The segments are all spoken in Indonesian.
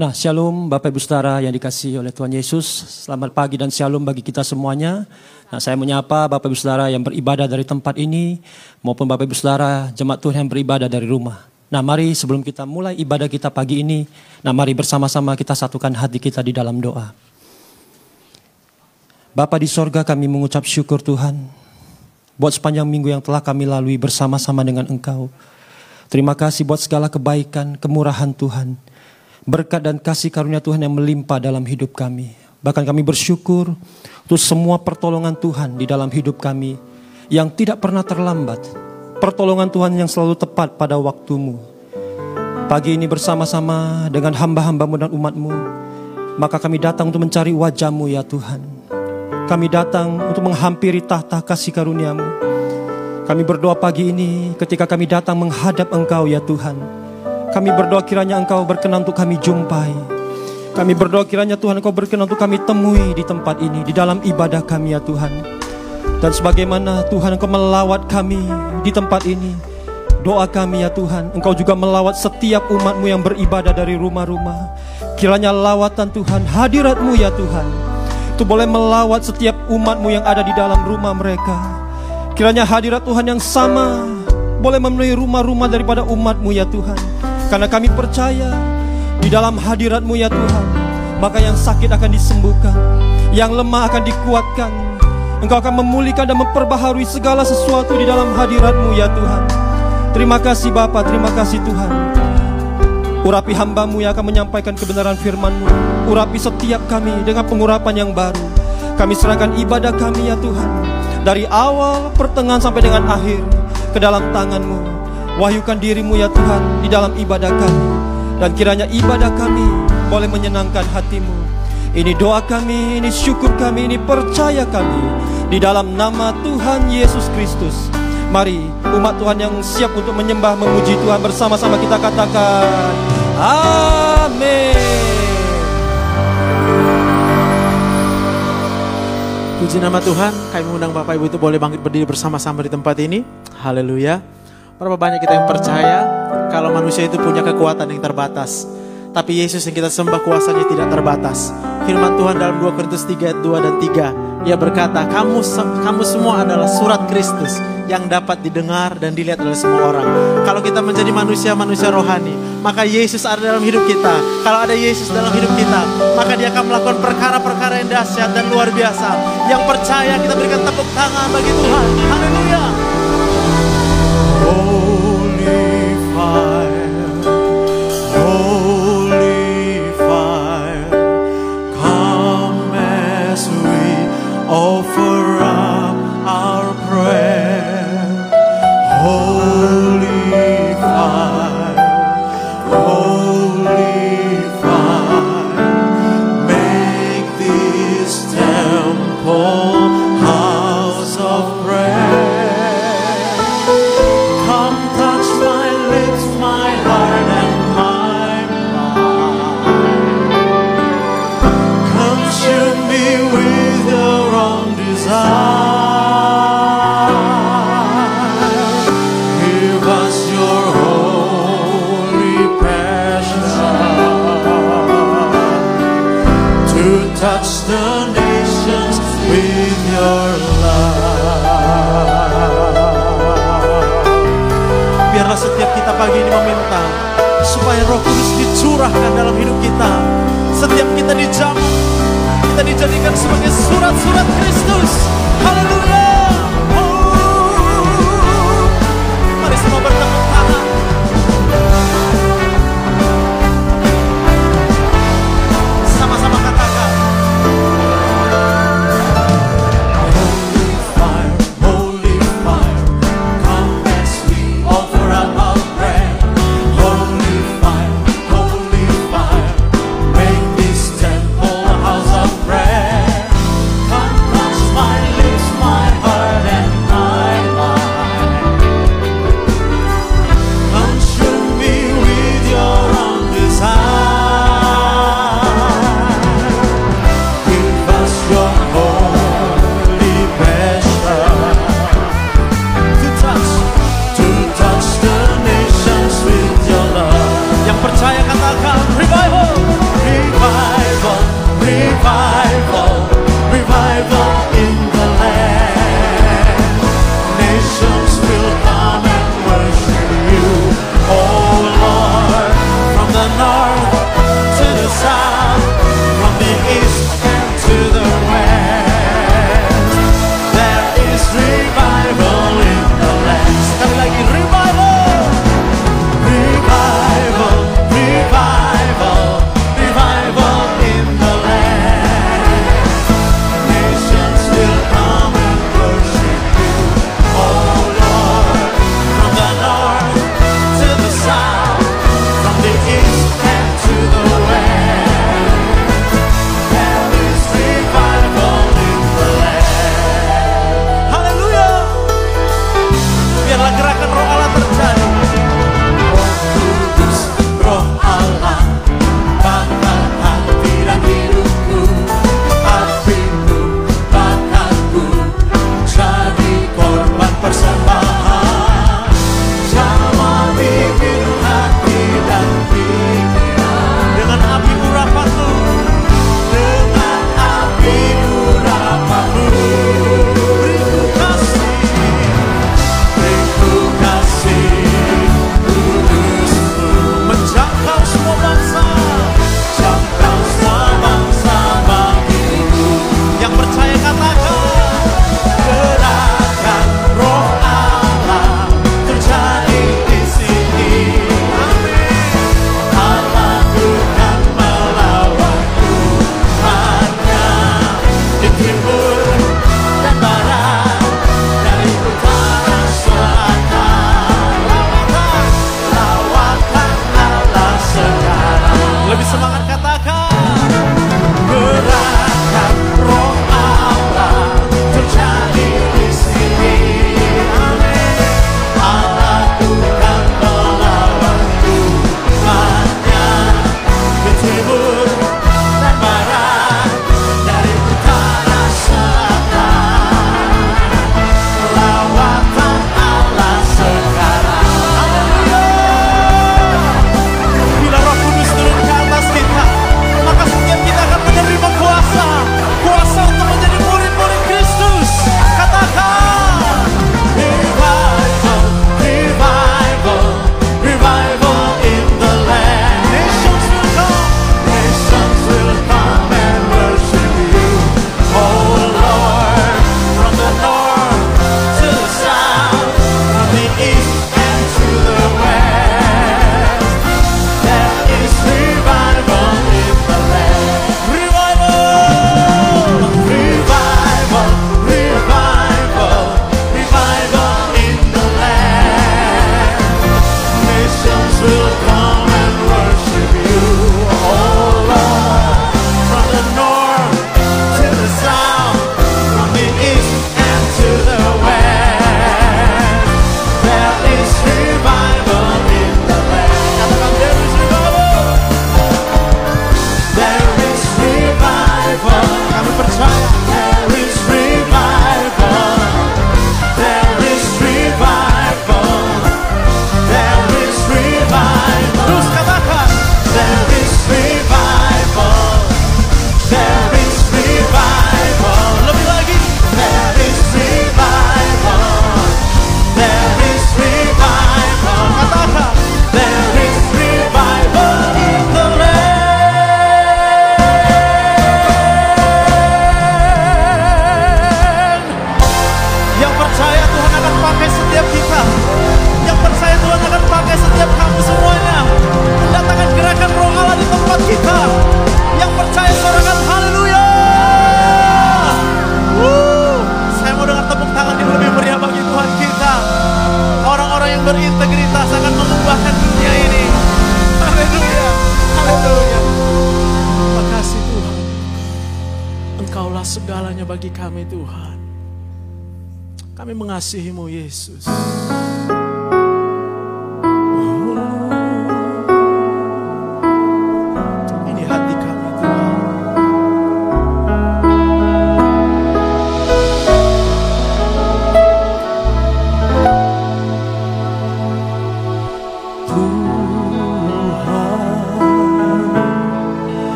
Nah, shalom Bapak Ibu Saudara yang dikasihi oleh Tuhan Yesus. Selamat pagi dan shalom bagi kita semuanya. Nah, saya menyapa Bapak Ibu Saudara yang beribadah dari tempat ini maupun Bapak Ibu Saudara jemaat Tuhan yang beribadah dari rumah. Nah, mari sebelum kita mulai ibadah kita pagi ini, nah mari bersama-sama kita satukan hati kita di dalam doa. Bapa di sorga kami mengucap syukur Tuhan buat sepanjang minggu yang telah kami lalui bersama-sama dengan Engkau. Terima kasih buat segala kebaikan, kemurahan Tuhan berkat dan kasih karunia Tuhan yang melimpah dalam hidup kami. Bahkan kami bersyukur untuk semua pertolongan Tuhan di dalam hidup kami yang tidak pernah terlambat. Pertolongan Tuhan yang selalu tepat pada waktumu. Pagi ini bersama-sama dengan hamba-hambamu dan umatmu, maka kami datang untuk mencari wajahmu ya Tuhan. Kami datang untuk menghampiri tahta kasih karuniamu. Kami berdoa pagi ini ketika kami datang menghadap Engkau ya Tuhan kami berdoa kiranya Engkau berkenan untuk kami jumpai. Kami berdoa kiranya Tuhan Engkau berkenan untuk kami temui di tempat ini, di dalam ibadah kami ya Tuhan. Dan sebagaimana Tuhan Engkau melawat kami di tempat ini, doa kami ya Tuhan, Engkau juga melawat setiap umatmu yang beribadah dari rumah-rumah. Kiranya lawatan Tuhan, hadiratmu ya Tuhan, itu boleh melawat setiap umatmu yang ada di dalam rumah mereka. Kiranya hadirat Tuhan yang sama boleh memenuhi rumah-rumah daripada umatmu ya Tuhan. Karena kami percaya di dalam hadiratmu ya Tuhan Maka yang sakit akan disembuhkan Yang lemah akan dikuatkan. Engkau akan memulihkan dan memperbaharui segala sesuatu di dalam hadiratmu ya Tuhan. Terima kasih Bapa, terima kasih Tuhan. Urapi hambamu yang akan menyampaikan kebenaran firmanmu. Urapi setiap kami dengan pengurapan yang baru. Kami serahkan ibadah kami ya Tuhan Dari awal, pertengahan sampai dengan akhir Ke dalam tanganmu Wahyukan dirimu ya Tuhan di dalam ibadah kami. Dan kiranya ibadah kami boleh menyenangkan hatimu. Ini doa kami, ini syukur kami, ini percaya kami. Di dalam nama Tuhan Yesus Kristus. Mari umat Tuhan yang siap untuk menyembah memuji Tuhan bersama-sama kita katakan Amin. Puji nama Tuhan, kami mengundang Bapak Ibu itu boleh bangkit berdiri bersama-sama di tempat ini. Haleluya. Berapa banyak kita yang percaya kalau manusia itu punya kekuatan yang terbatas. Tapi Yesus yang kita sembah kuasanya tidak terbatas. Firman Tuhan dalam 2 Korintus 3 ayat 2 dan 3. Ia berkata, kamu kamu semua adalah surat Kristus yang dapat didengar dan dilihat oleh semua orang. Kalau kita menjadi manusia-manusia rohani, maka Yesus ada dalam hidup kita. Kalau ada Yesus dalam hidup kita, maka dia akan melakukan perkara-perkara yang dahsyat dan luar biasa. Yang percaya kita berikan tepuk tangan bagi Tuhan. Haleluya. Roh Kudus dicurahkan dalam hidup kita. Setiap kita dijamu, kita dijadikan sebagai surat-surat Kristus. Haleluya.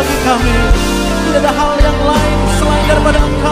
bagi kami. Tidak ada hal yang lain selain daripada Engkau.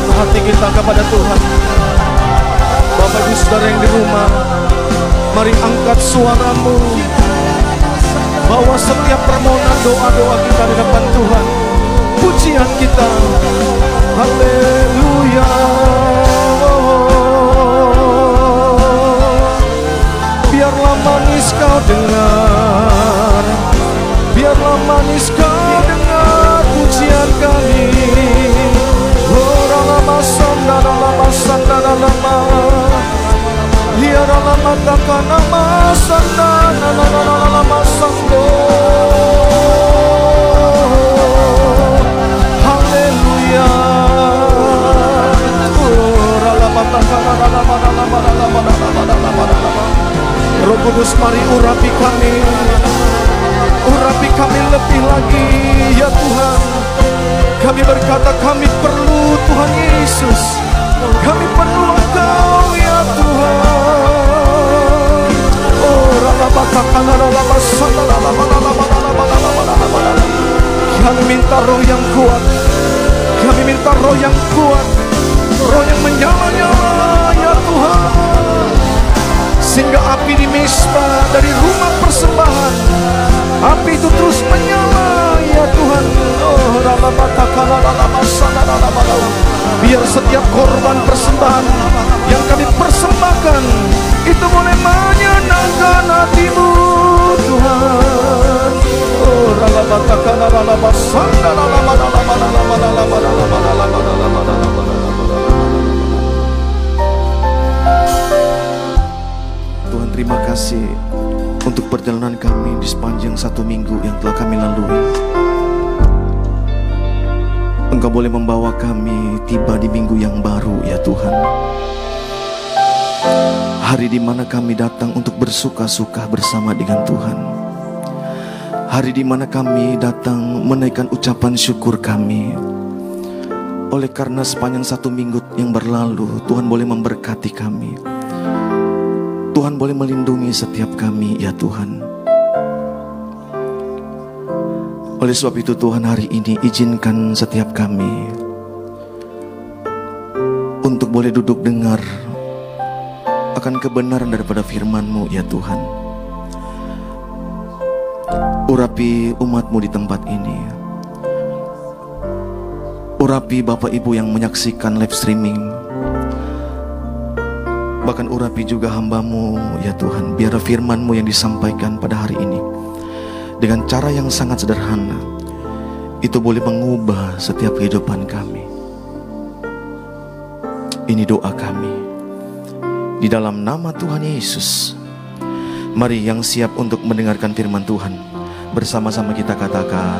Angkat hati kita kepada Tuhan. Bapak ibu saudara yang di rumah Mari angkat suaramu. Bawa setiap permohonan doa-doa kita di depan Tuhan. Pujian kita. Haleluya. Biarlah manis kau dengar. Biarlah manis kau dengar pujian kami Oh Roh Kudus mari urapi kami. Urapi kami lebih lagi ya Tuhan. Kami berkata kami perlu Tuhan Yesus Kami perlu Engkau ya Tuhan. Oh. Kami minta roh yang kuat. Kami minta roh yang kuat. Roh yang menyala-nyala ya Tuhan. Sehingga api di mesbah dari rumah persembahan api itu terus menyala ya Tuhan. Oh biar setiap korban persembahan yang kami persembahkan itu boleh menyenangkan hatimu Tuhan. Oh terima kasih untuk perjalanan kami di sepanjang satu minggu yang telah kami lalui. Engkau boleh membawa kami tiba di minggu yang baru ya Tuhan. Hari di mana kami datang untuk bersuka-suka bersama dengan Tuhan. Hari di mana kami datang menaikkan ucapan syukur kami. Oleh karena sepanjang satu minggu yang berlalu, Tuhan boleh memberkati kami. Tuhan boleh melindungi setiap kami, ya Tuhan. Oleh sebab itu Tuhan hari ini izinkan setiap kami untuk boleh duduk dengar akan kebenaran daripada firman-Mu ya Tuhan. Urapi umat-Mu di tempat ini. Urapi Bapak Ibu yang menyaksikan live streaming. Bahkan urapi juga hamba-Mu ya Tuhan. Biar firman-Mu yang disampaikan pada hari ini. Dengan cara yang sangat sederhana. Itu boleh mengubah setiap kehidupan kami. Ini doa kami. Di dalam nama Tuhan Yesus. Mari yang siap untuk mendengarkan firman Tuhan. Bersama-sama kita katakan.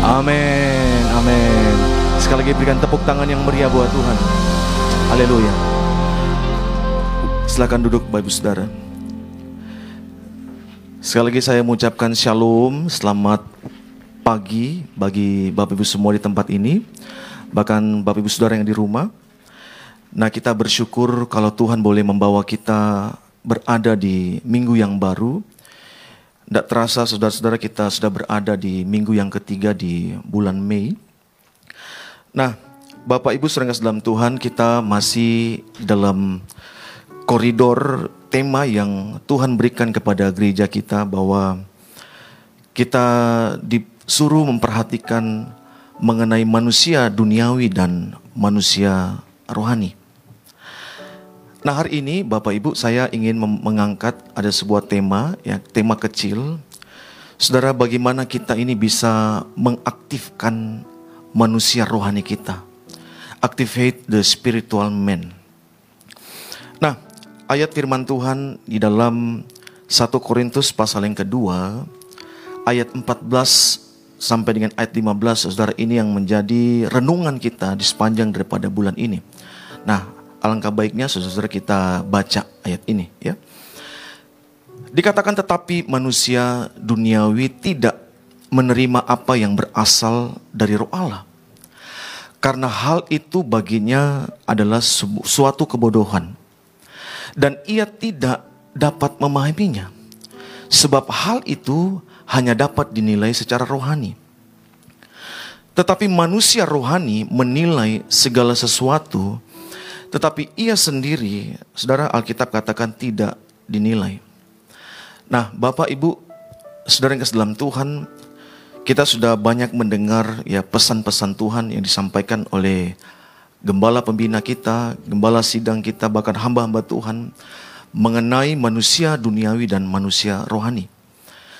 Amin. Amin. Sekali lagi berikan tepuk tangan yang meriah buat Tuhan. Haleluya. Silakan duduk Bapak Ibu Saudara. Sekali lagi saya mengucapkan shalom, selamat pagi bagi Bapak Ibu semua di tempat ini, bahkan Bapak Ibu Saudara yang di rumah. Nah kita bersyukur kalau Tuhan boleh membawa kita berada di minggu yang baru. Tidak terasa saudara-saudara kita sudah berada di minggu yang ketiga di bulan Mei. Nah Bapak Ibu saudara dalam Tuhan kita masih dalam koridor tema yang Tuhan berikan kepada gereja kita bahwa kita disuruh memperhatikan mengenai manusia duniawi dan manusia rohani. Nah hari ini Bapak Ibu saya ingin mengangkat ada sebuah tema ya tema kecil. Saudara bagaimana kita ini bisa mengaktifkan manusia rohani kita. Activate the spiritual man. Nah, ayat firman Tuhan di dalam 1 Korintus pasal yang kedua ayat 14 sampai dengan ayat 15 Saudara ini yang menjadi renungan kita di sepanjang daripada bulan ini. Nah, Alangkah baiknya saudara-saudara kita baca ayat ini ya. Dikatakan tetapi manusia duniawi tidak menerima apa yang berasal dari roh Allah. Karena hal itu baginya adalah suatu kebodohan. Dan ia tidak dapat memahaminya. Sebab hal itu hanya dapat dinilai secara rohani. Tetapi manusia rohani menilai segala sesuatu tetapi ia sendiri, saudara Alkitab katakan tidak dinilai. Nah, Bapak Ibu, saudara yang dalam Tuhan, kita sudah banyak mendengar ya pesan-pesan Tuhan yang disampaikan oleh gembala pembina kita, gembala sidang kita, bahkan hamba-hamba Tuhan mengenai manusia duniawi dan manusia rohani.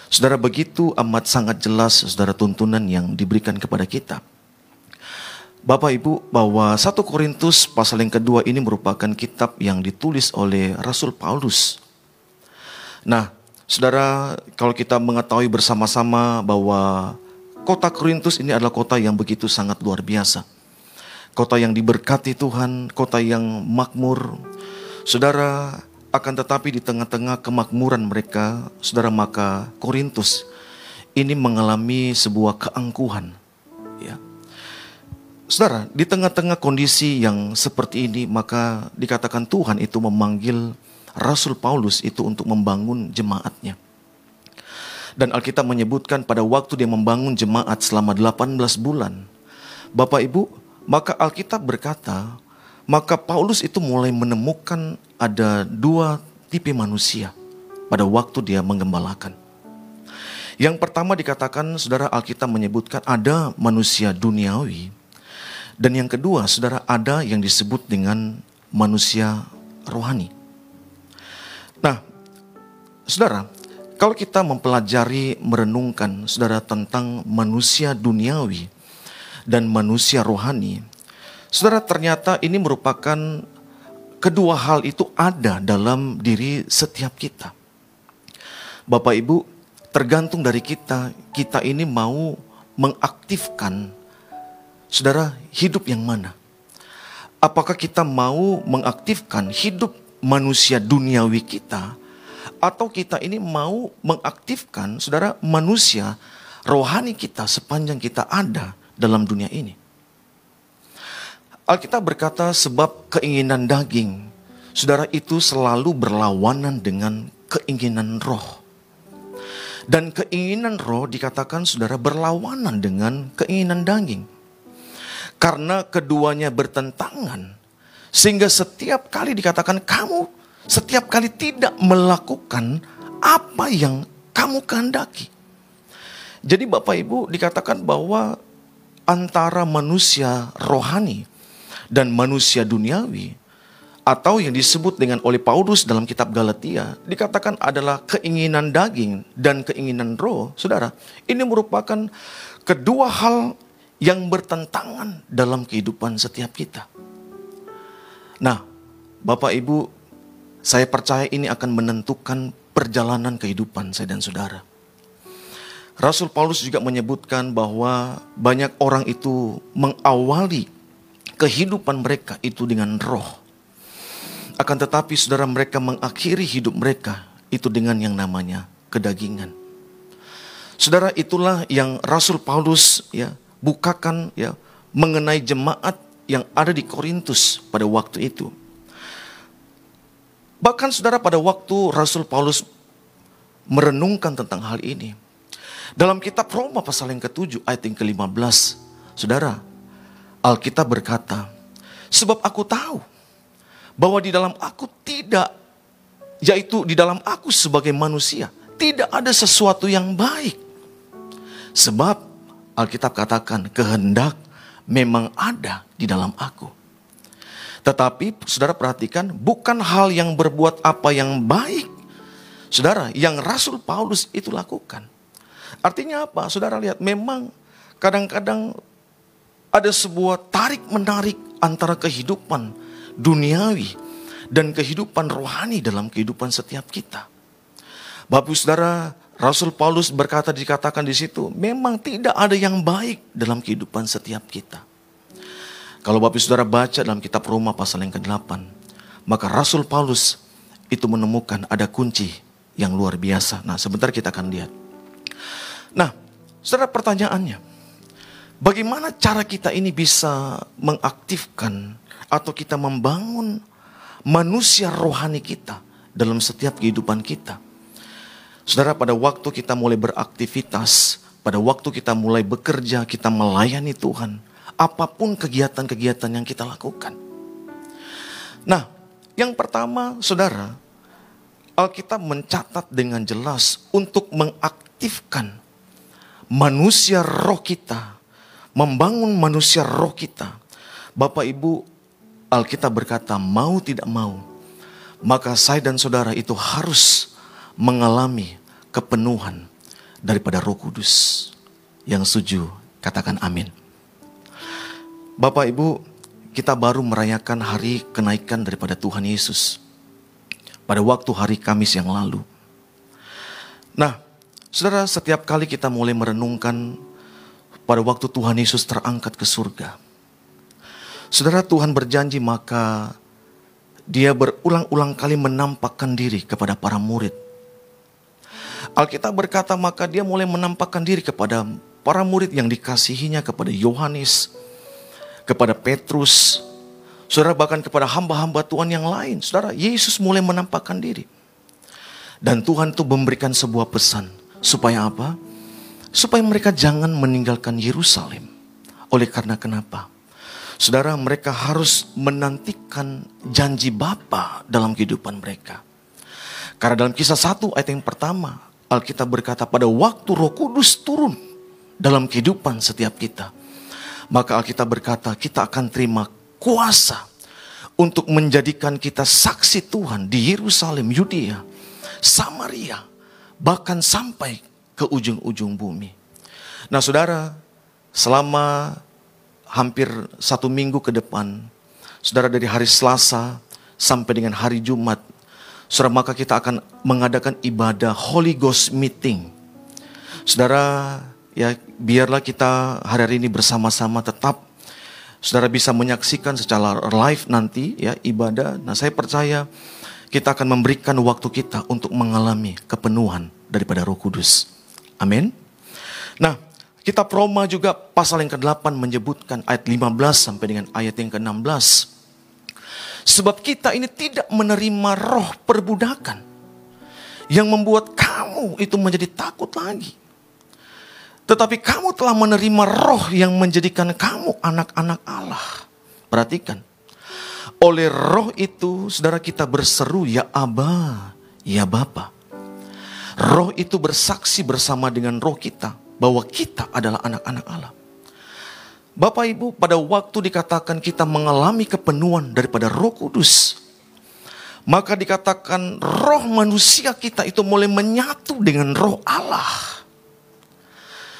Saudara begitu amat sangat jelas saudara tuntunan yang diberikan kepada kita. Bapak Ibu bahwa 1 Korintus pasal yang kedua ini merupakan kitab yang ditulis oleh Rasul Paulus. Nah, saudara, kalau kita mengetahui bersama-sama bahwa kota Korintus ini adalah kota yang begitu sangat luar biasa. Kota yang diberkati Tuhan, kota yang makmur. Saudara, akan tetapi di tengah-tengah kemakmuran mereka, saudara maka Korintus ini mengalami sebuah keangkuhan Saudara, di tengah-tengah kondisi yang seperti ini, maka dikatakan Tuhan itu memanggil Rasul Paulus itu untuk membangun jemaatnya. Dan Alkitab menyebutkan pada waktu dia membangun jemaat selama 18 bulan. Bapak Ibu, maka Alkitab berkata, maka Paulus itu mulai menemukan ada dua tipe manusia pada waktu dia menggembalakan. Yang pertama dikatakan, saudara Alkitab menyebutkan ada manusia duniawi, dan yang kedua, saudara, ada yang disebut dengan manusia rohani. Nah, saudara, kalau kita mempelajari, merenungkan, saudara, tentang manusia duniawi dan manusia rohani, saudara, ternyata ini merupakan kedua hal itu ada dalam diri setiap kita. Bapak Ibu, tergantung dari kita, kita ini mau mengaktifkan Saudara, hidup yang mana? Apakah kita mau mengaktifkan hidup manusia duniawi kita atau kita ini mau mengaktifkan saudara manusia rohani kita sepanjang kita ada dalam dunia ini. Alkitab berkata sebab keinginan daging saudara itu selalu berlawanan dengan keinginan roh. Dan keinginan roh dikatakan saudara berlawanan dengan keinginan daging. Karena keduanya bertentangan. Sehingga setiap kali dikatakan kamu setiap kali tidak melakukan apa yang kamu kehendaki. Jadi Bapak Ibu dikatakan bahwa antara manusia rohani dan manusia duniawi atau yang disebut dengan oleh Paulus dalam kitab Galatia dikatakan adalah keinginan daging dan keinginan roh. Saudara, ini merupakan kedua hal yang bertentangan dalam kehidupan setiap kita. Nah, Bapak Ibu, saya percaya ini akan menentukan perjalanan kehidupan saya dan saudara. Rasul Paulus juga menyebutkan bahwa banyak orang itu mengawali kehidupan mereka itu dengan roh akan tetapi saudara mereka mengakhiri hidup mereka itu dengan yang namanya kedagingan. Saudara itulah yang Rasul Paulus ya bukakan ya mengenai jemaat yang ada di Korintus pada waktu itu. Bahkan saudara pada waktu Rasul Paulus merenungkan tentang hal ini. Dalam kitab Roma pasal yang ke-7 ayat yang ke-15. Saudara, Alkitab berkata, Sebab aku tahu bahwa di dalam aku tidak, yaitu di dalam aku sebagai manusia, tidak ada sesuatu yang baik. Sebab Alkitab katakan kehendak memang ada di dalam aku. Tetapi saudara perhatikan bukan hal yang berbuat apa yang baik. Saudara, yang Rasul Paulus itu lakukan. Artinya apa? Saudara lihat memang kadang-kadang ada sebuah tarik menarik antara kehidupan duniawi dan kehidupan rohani dalam kehidupan setiap kita. Bapak Saudara, Rasul Paulus berkata dikatakan di situ, memang tidak ada yang baik dalam kehidupan setiap kita. Kalau Bapak Saudara baca dalam kitab Roma pasal yang ke-8, maka Rasul Paulus itu menemukan ada kunci yang luar biasa. Nah, sebentar kita akan lihat. Nah, Saudara pertanyaannya, bagaimana cara kita ini bisa mengaktifkan atau kita membangun manusia rohani kita dalam setiap kehidupan kita. Saudara, pada waktu kita mulai beraktivitas, pada waktu kita mulai bekerja, kita melayani Tuhan, apa pun kegiatan-kegiatan yang kita lakukan. Nah, yang pertama, saudara, Alkitab mencatat dengan jelas untuk mengaktifkan manusia roh kita, membangun manusia roh kita. Bapak Ibu, Alkitab berkata, mau tidak mau, maka saya dan saudara itu harus mengalami kepenuhan daripada Roh Kudus. Yang setuju, katakan amin. Bapak Ibu, kita baru merayakan hari kenaikan daripada Tuhan Yesus pada waktu hari Kamis yang lalu. Nah, saudara, setiap kali kita mulai merenungkan pada waktu Tuhan Yesus terangkat ke surga, Saudara Tuhan berjanji maka dia berulang-ulang kali menampakkan diri kepada para murid. Alkitab berkata maka dia mulai menampakkan diri kepada para murid yang dikasihinya kepada Yohanes, kepada Petrus, saudara bahkan kepada hamba-hamba Tuhan yang lain. Saudara, Yesus mulai menampakkan diri. Dan Tuhan itu memberikan sebuah pesan. Supaya apa? Supaya mereka jangan meninggalkan Yerusalem. Oleh karena kenapa? Saudara, mereka harus menantikan janji Bapa dalam kehidupan mereka. Karena dalam kisah satu ayat yang pertama, Alkitab berkata pada waktu roh kudus turun dalam kehidupan setiap kita. Maka Alkitab berkata kita akan terima kuasa untuk menjadikan kita saksi Tuhan di Yerusalem, Yudea, Samaria, bahkan sampai ke ujung-ujung bumi. Nah saudara, selama hampir satu minggu ke depan, saudara dari hari Selasa sampai dengan hari Jumat, saudara maka kita akan mengadakan ibadah Holy Ghost Meeting. Saudara, ya biarlah kita hari-hari ini bersama-sama tetap saudara bisa menyaksikan secara live nanti ya ibadah. Nah saya percaya kita akan memberikan waktu kita untuk mengalami kepenuhan daripada Roh Kudus. Amin. Nah, kitab Roma juga pasal yang ke-8 menyebutkan ayat 15 sampai dengan ayat yang ke-16. Sebab kita ini tidak menerima roh perbudakan yang membuat kamu itu menjadi takut lagi. Tetapi kamu telah menerima roh yang menjadikan kamu anak-anak Allah. Perhatikan. Oleh roh itu saudara kita berseru ya Aba, ya Bapa. Roh itu bersaksi bersama dengan roh kita bahwa kita adalah anak-anak Allah. Bapak Ibu, pada waktu dikatakan kita mengalami kepenuhan daripada Roh Kudus, maka dikatakan roh manusia kita itu mulai menyatu dengan roh Allah.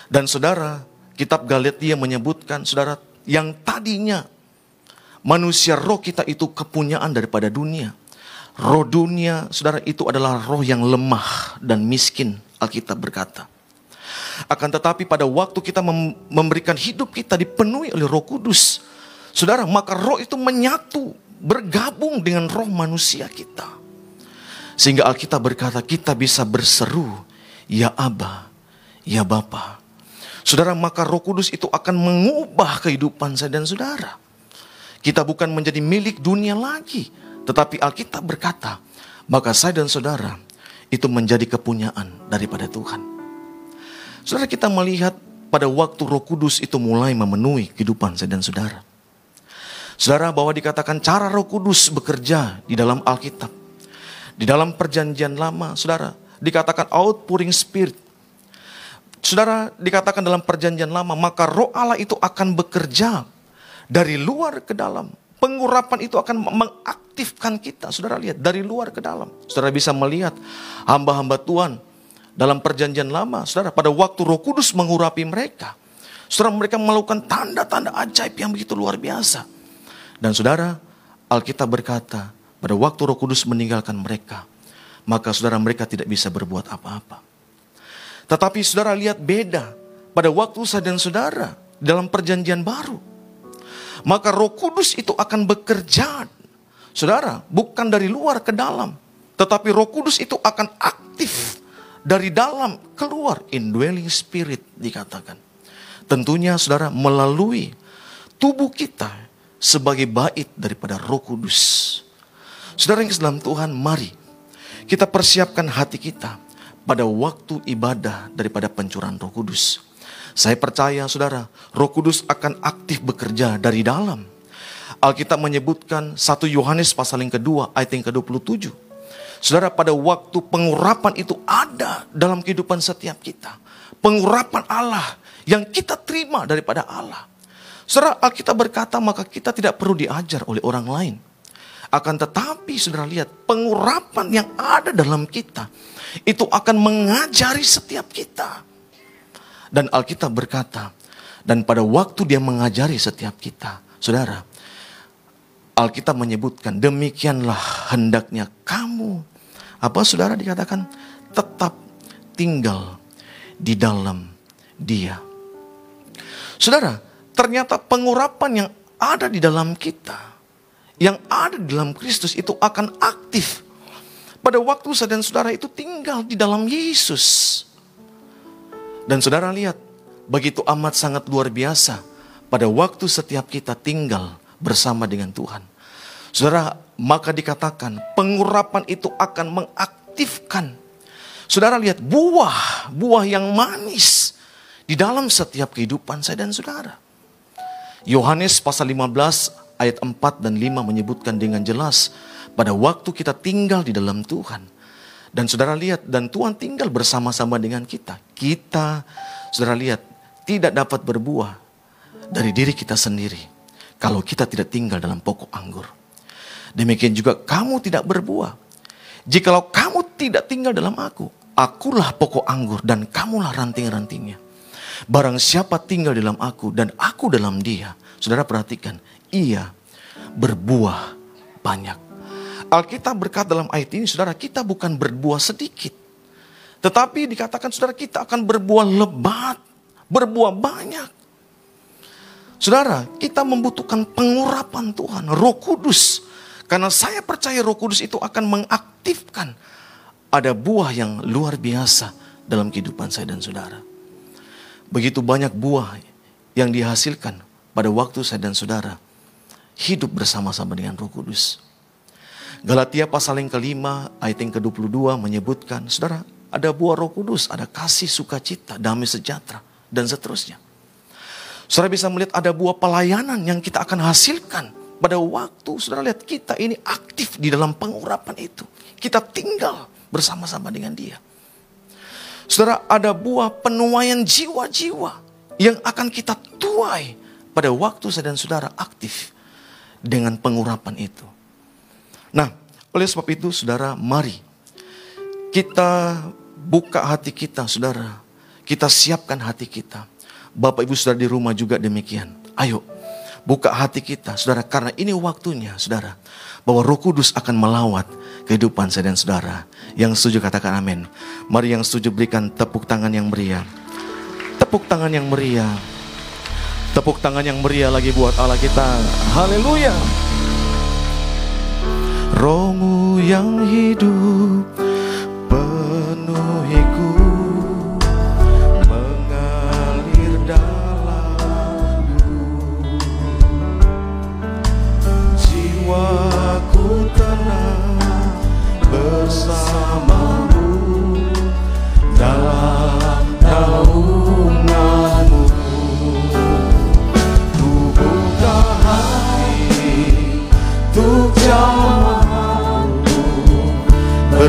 Dan saudara, kitab Galatia menyebutkan saudara yang tadinya manusia roh kita itu kepunyaan daripada dunia. Roh dunia, saudara itu adalah roh yang lemah dan miskin, Alkitab berkata. Akan tetapi pada waktu kita mem- memberikan hidup kita dipenuhi oleh roh kudus. Saudara, maka roh itu menyatu, bergabung dengan roh manusia kita. Sehingga Alkitab berkata kita bisa berseru, Ya Aba, Ya Bapa. Saudara, maka roh kudus itu akan mengubah kehidupan saya dan saudara. Kita bukan menjadi milik dunia lagi. Tetapi Alkitab berkata, maka saya dan saudara itu menjadi kepunyaan daripada Tuhan. Saudara kita melihat pada waktu roh kudus itu mulai memenuhi kehidupan saya dan saudara. Saudara bahwa dikatakan cara roh kudus bekerja di dalam Alkitab. Di dalam perjanjian lama, saudara, dikatakan outpouring spirit. Saudara, dikatakan dalam perjanjian lama, maka roh Allah itu akan bekerja dari luar ke dalam. Pengurapan itu akan mengaktifkan kita. Saudara lihat, dari luar ke dalam. Saudara bisa melihat hamba-hamba Tuhan dalam perjanjian lama. Saudara, pada waktu roh kudus mengurapi mereka. Saudara, mereka melakukan tanda-tanda ajaib yang begitu luar biasa. Dan saudara, Alkitab berkata, pada waktu roh kudus meninggalkan mereka, maka saudara mereka tidak bisa berbuat apa-apa. Tetapi saudara lihat beda pada waktu saya dan saudara dalam perjanjian baru. Maka roh kudus itu akan bekerja. Saudara, bukan dari luar ke dalam. Tetapi roh kudus itu akan aktif dari dalam keluar. Indwelling spirit dikatakan. Tentunya saudara melalui tubuh kita sebagai bait daripada roh kudus. Saudara yang dalam Tuhan, mari kita persiapkan hati kita pada waktu ibadah daripada pencurahan roh kudus. Saya percaya saudara, roh kudus akan aktif bekerja dari dalam. Alkitab menyebutkan 1 Yohanes pasal yang kedua ayat yang ke-27. Saudara pada waktu pengurapan itu ada dalam kehidupan setiap kita. Pengurapan Allah yang kita terima daripada Allah. Saudara Alkitab berkata maka kita tidak perlu diajar oleh orang lain. Akan tetapi saudara lihat pengurapan yang ada dalam kita itu akan mengajari setiap kita. Dan Alkitab berkata, dan pada waktu dia mengajari setiap kita, saudara, Alkitab menyebutkan demikianlah hendaknya kamu, apa saudara dikatakan tetap tinggal di dalam dia. Saudara, ternyata pengurapan yang ada di dalam kita, yang ada di dalam Kristus itu akan aktif. Pada waktu saya dan saudara itu tinggal di dalam Yesus. Dan saudara lihat, begitu amat sangat luar biasa pada waktu setiap kita tinggal bersama dengan Tuhan. Saudara, maka dikatakan pengurapan itu akan mengaktifkan. Saudara lihat buah, buah yang manis di dalam setiap kehidupan saya dan saudara. Yohanes pasal 15 ayat 4 dan 5 menyebutkan dengan jelas pada waktu kita tinggal di dalam Tuhan. Dan saudara lihat, dan Tuhan tinggal bersama-sama dengan kita. Kita, saudara lihat, tidak dapat berbuah dari diri kita sendiri. Kalau kita tidak tinggal dalam pokok anggur. Demikian juga kamu tidak berbuah. Jikalau kamu tidak tinggal dalam aku, akulah pokok anggur dan kamulah ranting-rantingnya. Barang siapa tinggal dalam aku dan aku dalam dia, saudara perhatikan, ia berbuah banyak. Alkitab berkata dalam ayat ini, saudara, kita bukan berbuah sedikit. Tetapi dikatakan, saudara, kita akan berbuah lebat, berbuah banyak. Saudara, kita membutuhkan pengurapan Tuhan, roh kudus. Karena saya percaya Roh Kudus itu akan mengaktifkan ada buah yang luar biasa dalam kehidupan saya dan saudara. Begitu banyak buah yang dihasilkan pada waktu saya dan saudara hidup bersama-sama dengan Roh Kudus. Galatia pasal yang kelima ayat yang ke-22 menyebutkan, saudara, ada buah Roh Kudus, ada kasih, sukacita, damai sejahtera dan seterusnya. Saudara bisa melihat ada buah pelayanan yang kita akan hasilkan pada waktu saudara lihat kita ini aktif di dalam pengurapan itu. Kita tinggal bersama-sama dengan dia. Saudara ada buah penuaian jiwa-jiwa yang akan kita tuai pada waktu saudara aktif dengan pengurapan itu. Nah, oleh sebab itu saudara mari kita buka hati kita saudara. Kita siapkan hati kita. Bapak ibu saudara di rumah juga demikian. Ayo buka hati kita, saudara, karena ini waktunya, saudara, bahwa Roh Kudus akan melawat kehidupan saya dan saudara. Yang setuju katakan amin. Mari yang setuju berikan tepuk tangan yang meriah. Tepuk tangan yang meriah. Tepuk tangan yang meriah lagi buat Allah kita. Haleluya. Rohmu yang hidup penuhiku mengalir dalamku jiwaku tenang bersamamu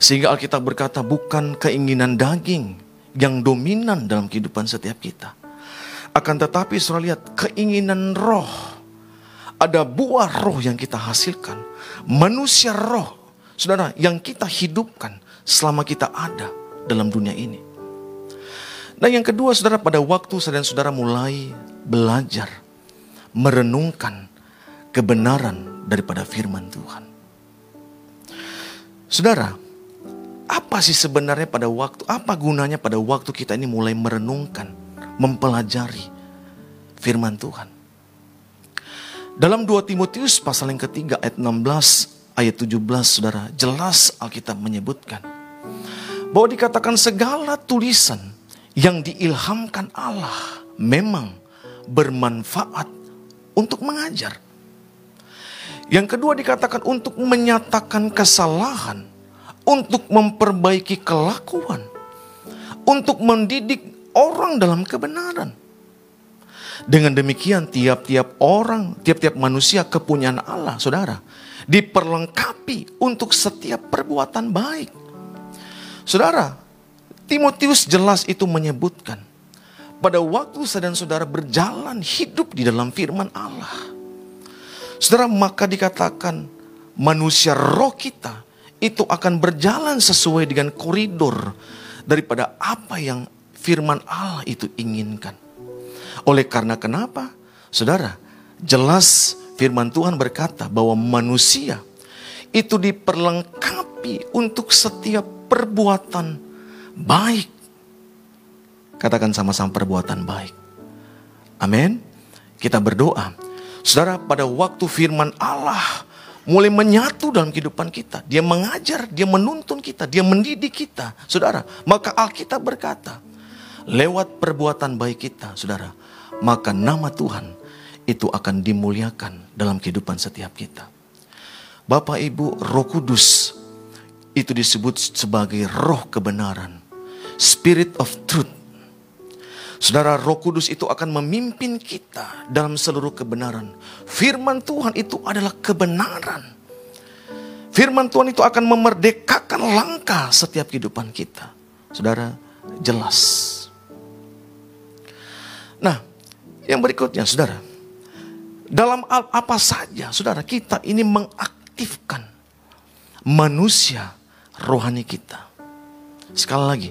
sehingga Alkitab berkata bukan keinginan daging yang dominan dalam kehidupan setiap kita. Akan tetapi saudara lihat keinginan roh. Ada buah roh yang kita hasilkan. Manusia roh. Saudara yang kita hidupkan selama kita ada dalam dunia ini. Dan yang kedua saudara pada waktu saudara saudara mulai belajar. Merenungkan kebenaran daripada firman Tuhan. Saudara, apa sih sebenarnya pada waktu, apa gunanya pada waktu kita ini mulai merenungkan, mempelajari firman Tuhan. Dalam 2 Timotius pasal yang ketiga ayat 16 ayat 17 saudara, jelas Alkitab menyebutkan bahwa dikatakan segala tulisan yang diilhamkan Allah memang bermanfaat untuk mengajar. Yang kedua dikatakan untuk menyatakan kesalahan, untuk memperbaiki kelakuan, untuk mendidik orang dalam kebenaran. Dengan demikian tiap-tiap orang, tiap-tiap manusia kepunyaan Allah, saudara, diperlengkapi untuk setiap perbuatan baik. Saudara, Timotius jelas itu menyebutkan pada waktu dan saudara berjalan hidup di dalam firman Allah. Saudara, maka dikatakan manusia roh kita itu akan berjalan sesuai dengan koridor daripada apa yang firman Allah itu inginkan. Oleh karena kenapa? Saudara, jelas firman Tuhan berkata bahwa manusia itu diperlengkapi untuk setiap perbuatan baik. Katakan sama-sama perbuatan baik. Amin. Kita berdoa. Saudara, pada waktu firman Allah mulai menyatu dalam kehidupan kita. Dia mengajar, dia menuntun kita, dia mendidik kita. Saudara, maka Alkitab berkata, lewat perbuatan baik kita, saudara, maka nama Tuhan itu akan dimuliakan dalam kehidupan setiap kita. Bapak Ibu, Roh Kudus itu disebut sebagai roh kebenaran. Spirit of truth. Saudara Roh Kudus itu akan memimpin kita dalam seluruh kebenaran. Firman Tuhan itu adalah kebenaran. Firman Tuhan itu akan memerdekakan langkah setiap kehidupan kita. Saudara, jelas. Nah, yang berikutnya, saudara. Dalam apa saja, saudara, kita ini mengaktifkan manusia rohani kita. Sekali lagi,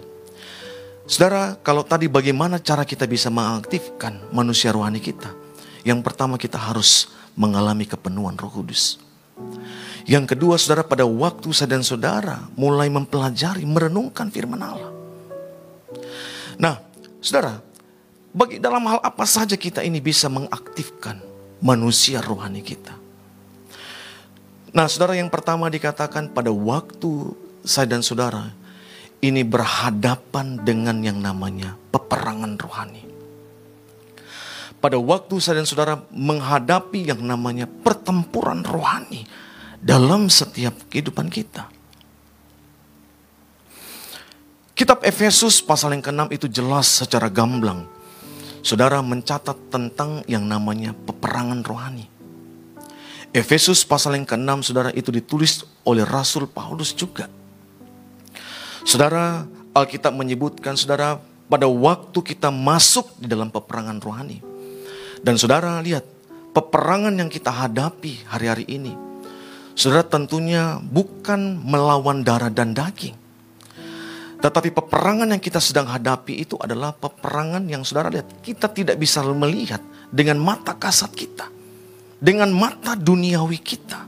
saudara, kalau tadi bagaimana cara kita bisa mengaktifkan manusia rohani kita? Yang pertama, kita harus mengalami kepenuhan Roh Kudus. Yang kedua, saudara, pada waktu saya dan saudara mulai mempelajari, merenungkan firman Allah. Nah, saudara, bagi dalam hal apa saja kita ini bisa mengaktifkan manusia rohani kita. Nah, saudara yang pertama dikatakan pada waktu saya dan saudara ini berhadapan dengan yang namanya peperangan rohani. Pada waktu saya dan saudara menghadapi yang namanya pertempuran rohani dalam setiap kehidupan kita. Kitab Efesus pasal yang ke-6 itu jelas secara gamblang. Saudara mencatat tentang yang namanya peperangan rohani. Efesus pasal yang ke-6 saudara itu ditulis oleh Rasul Paulus juga. Saudara, Alkitab menyebutkan saudara pada waktu kita masuk di dalam peperangan rohani. Dan saudara lihat, peperangan yang kita hadapi hari-hari ini. Saudara tentunya bukan melawan darah dan daging. Tetapi peperangan yang kita sedang hadapi itu adalah peperangan yang saudara lihat. Kita tidak bisa melihat dengan mata kasat kita. Dengan mata duniawi kita.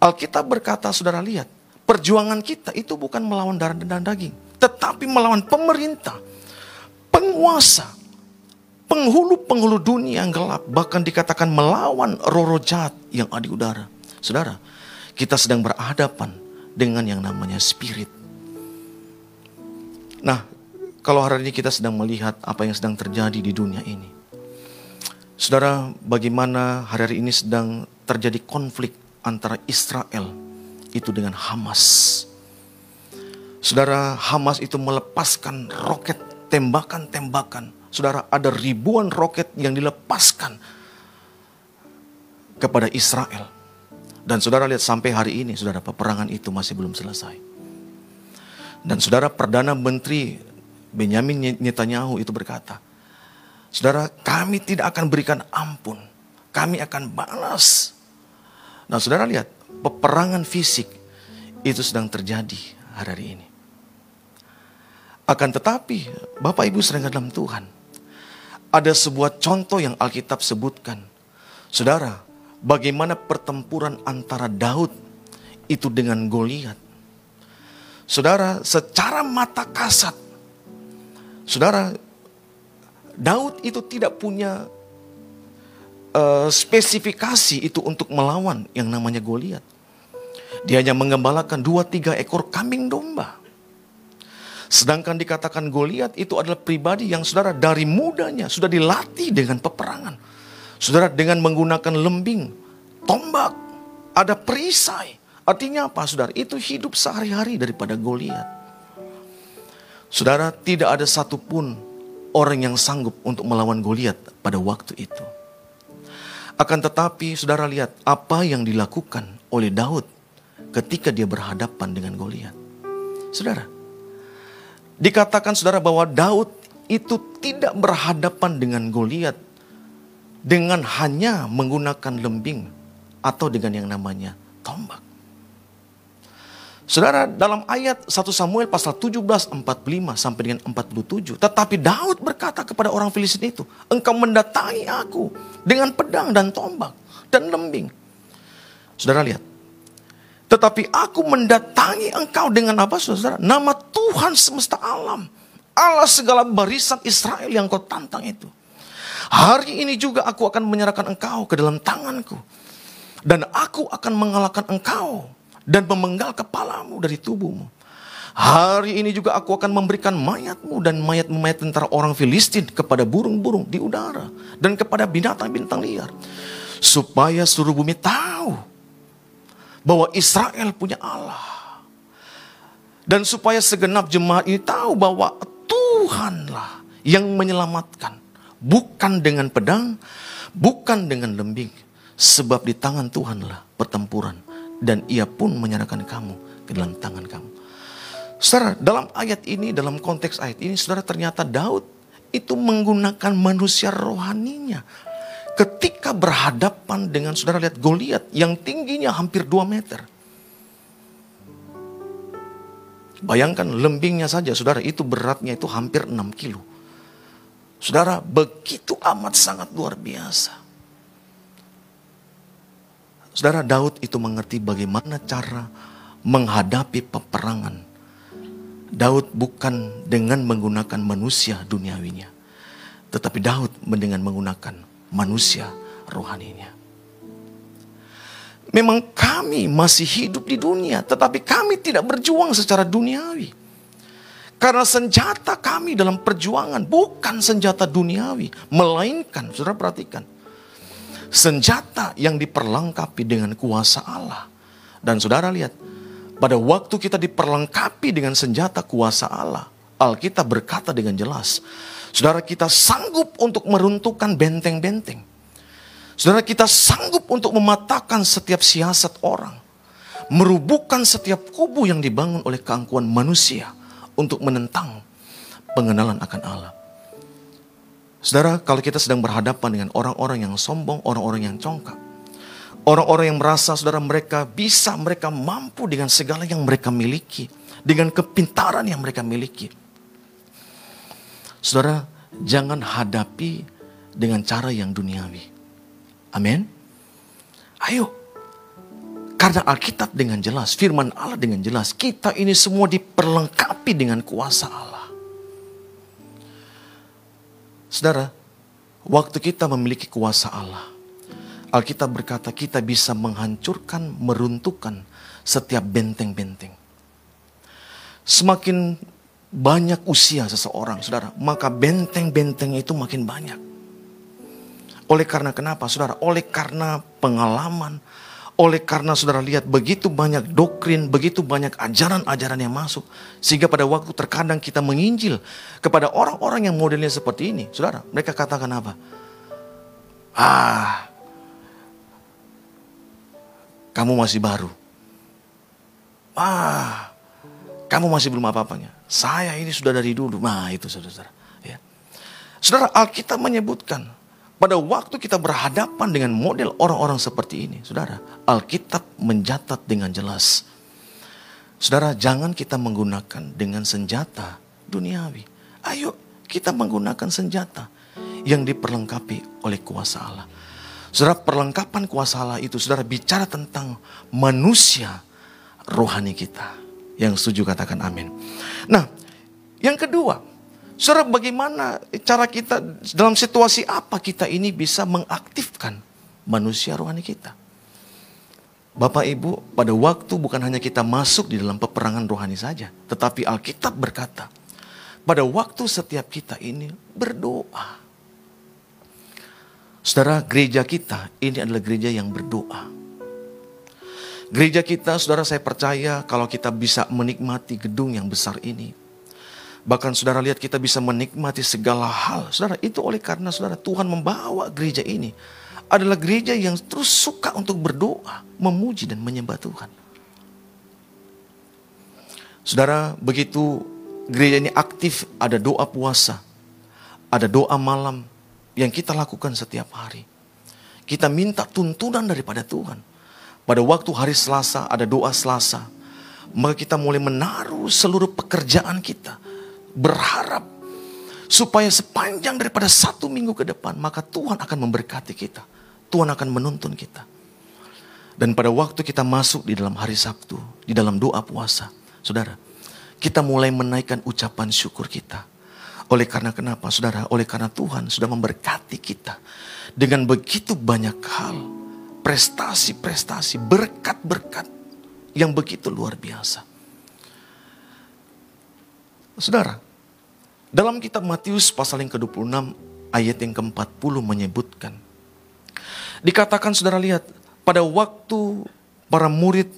Alkitab berkata saudara lihat. Perjuangan kita itu bukan melawan darah dan daging. Tetapi melawan pemerintah. Penguasa. Penghulu-penghulu dunia yang gelap. Bahkan dikatakan melawan roh-roh jahat yang ada di udara. Saudara, kita sedang berhadapan dengan yang namanya spirit. Nah, kalau hari ini kita sedang melihat apa yang sedang terjadi di dunia ini. Saudara, bagaimana hari-hari ini sedang terjadi konflik antara Israel itu dengan Hamas. Saudara, Hamas itu melepaskan roket tembakan-tembakan. Saudara, ada ribuan roket yang dilepaskan kepada Israel. Dan saudara lihat sampai hari ini, saudara, peperangan itu masih belum selesai. Dan saudara Perdana Menteri Benyamin Netanyahu itu berkata, Saudara, kami tidak akan berikan ampun. Kami akan balas. Nah, saudara lihat, peperangan fisik itu sedang terjadi hari-hari ini. Akan tetapi, Bapak Ibu sering dalam Tuhan, ada sebuah contoh yang Alkitab sebutkan. Saudara, bagaimana pertempuran antara Daud itu dengan Goliat. Saudara, secara mata kasat, saudara, Daud itu tidak punya uh, spesifikasi itu untuk melawan yang namanya Goliat. Dia hanya mengembalakan dua tiga ekor kambing domba. Sedangkan dikatakan Goliat itu adalah pribadi yang saudara dari mudanya sudah dilatih dengan peperangan. Saudara dengan menggunakan lembing, tombak, ada perisai. Artinya apa saudara? Itu hidup sehari-hari daripada Goliat. Saudara, tidak ada satupun orang yang sanggup untuk melawan Goliat pada waktu itu. Akan tetapi saudara lihat apa yang dilakukan oleh Daud ketika dia berhadapan dengan Goliat. Saudara, dikatakan saudara bahwa Daud itu tidak berhadapan dengan Goliat dengan hanya menggunakan lembing atau dengan yang namanya tombak. Saudara, dalam ayat 1 Samuel pasal 17, 45 sampai dengan 47. Tetapi Daud berkata kepada orang Filistin itu, engkau mendatangi aku dengan pedang dan tombak dan lembing. Saudara lihat. Tetapi aku mendatangi engkau dengan apa saudara? Nama Tuhan semesta alam. Allah segala barisan Israel yang kau tantang itu. Hari ini juga aku akan menyerahkan engkau ke dalam tanganku. Dan aku akan mengalahkan engkau dan memenggal kepalamu dari tubuhmu. Hari ini juga aku akan memberikan mayatmu dan mayat-mayat tentara orang Filistin kepada burung-burung di udara dan kepada binatang-binatang liar. Supaya seluruh bumi tahu bahwa Israel punya Allah. Dan supaya segenap jemaat ini tahu bahwa Tuhanlah yang menyelamatkan. Bukan dengan pedang, bukan dengan lembing. Sebab di tangan Tuhanlah pertempuran dan ia pun menyerahkan kamu ke dalam tangan kamu. Saudara, dalam ayat ini, dalam konteks ayat ini, saudara ternyata Daud itu menggunakan manusia rohaninya. Ketika berhadapan dengan saudara lihat Goliat yang tingginya hampir 2 meter. Bayangkan lembingnya saja, saudara, itu beratnya itu hampir 6 kilo. Saudara, begitu amat sangat luar biasa. Saudara, Daud itu mengerti bagaimana cara menghadapi peperangan. Daud bukan dengan menggunakan manusia duniawinya. Tetapi Daud dengan menggunakan manusia rohaninya. Memang kami masih hidup di dunia, tetapi kami tidak berjuang secara duniawi. Karena senjata kami dalam perjuangan bukan senjata duniawi, melainkan, saudara perhatikan, senjata yang diperlengkapi dengan kuasa Allah. Dan saudara lihat, pada waktu kita diperlengkapi dengan senjata kuasa Allah, Alkitab berkata dengan jelas, saudara kita sanggup untuk meruntuhkan benteng-benteng. Saudara kita sanggup untuk mematahkan setiap siasat orang. Merubuhkan setiap kubu yang dibangun oleh keangkuhan manusia untuk menentang pengenalan akan Allah. Saudara, kalau kita sedang berhadapan dengan orang-orang yang sombong, orang-orang yang congkak, orang-orang yang merasa saudara mereka bisa, mereka mampu dengan segala yang mereka miliki, dengan kepintaran yang mereka miliki. Saudara, jangan hadapi dengan cara yang duniawi. Amin. Ayo. Karena Alkitab dengan jelas, firman Allah dengan jelas, kita ini semua diperlengkapi dengan kuasa Allah. Saudara, waktu kita memiliki kuasa Allah, Alkitab berkata kita bisa menghancurkan, meruntuhkan setiap benteng-benteng. Semakin banyak usia seseorang, saudara, maka benteng-benteng itu makin banyak. Oleh karena kenapa saudara? Oleh karena pengalaman. Oleh karena saudara lihat begitu banyak doktrin, begitu banyak ajaran-ajaran yang masuk. Sehingga pada waktu terkadang kita menginjil kepada orang-orang yang modelnya seperti ini. Saudara, mereka katakan apa? Ah, kamu masih baru. Ah, kamu masih belum apa-apanya. Saya ini sudah dari dulu. Nah itu saudara-saudara. Ya. Saudara Alkitab menyebutkan pada waktu kita berhadapan dengan model orang-orang seperti ini, saudara, Alkitab mencatat dengan jelas. Saudara, jangan kita menggunakan dengan senjata duniawi. Ayo, kita menggunakan senjata yang diperlengkapi oleh kuasa Allah. Saudara, perlengkapan kuasa Allah itu, saudara, bicara tentang manusia rohani kita. Yang setuju katakan amin. Nah, yang kedua, Saudara, bagaimana cara kita dalam situasi apa kita ini bisa mengaktifkan manusia rohani kita? Bapak Ibu, pada waktu bukan hanya kita masuk di dalam peperangan rohani saja, tetapi Alkitab berkata, pada waktu setiap kita ini berdoa. Saudara, gereja kita ini adalah gereja yang berdoa. Gereja kita, saudara saya percaya kalau kita bisa menikmati gedung yang besar ini, Bahkan saudara lihat kita bisa menikmati segala hal. Saudara itu oleh karena saudara Tuhan membawa gereja ini. Adalah gereja yang terus suka untuk berdoa, memuji dan menyembah Tuhan. Saudara begitu gereja ini aktif ada doa puasa. Ada doa malam yang kita lakukan setiap hari. Kita minta tuntunan daripada Tuhan. Pada waktu hari Selasa ada doa Selasa. Maka kita mulai menaruh seluruh pekerjaan kita berharap supaya sepanjang daripada satu minggu ke depan maka Tuhan akan memberkati kita. Tuhan akan menuntun kita. Dan pada waktu kita masuk di dalam hari Sabtu, di dalam doa puasa, saudara, kita mulai menaikkan ucapan syukur kita. Oleh karena kenapa, saudara? Oleh karena Tuhan sudah memberkati kita dengan begitu banyak hal, prestasi-prestasi, berkat-berkat yang begitu luar biasa. Saudara, dalam kitab Matius pasal yang ke-26 ayat yang ke-40 menyebutkan. Dikatakan saudara lihat, pada waktu para murid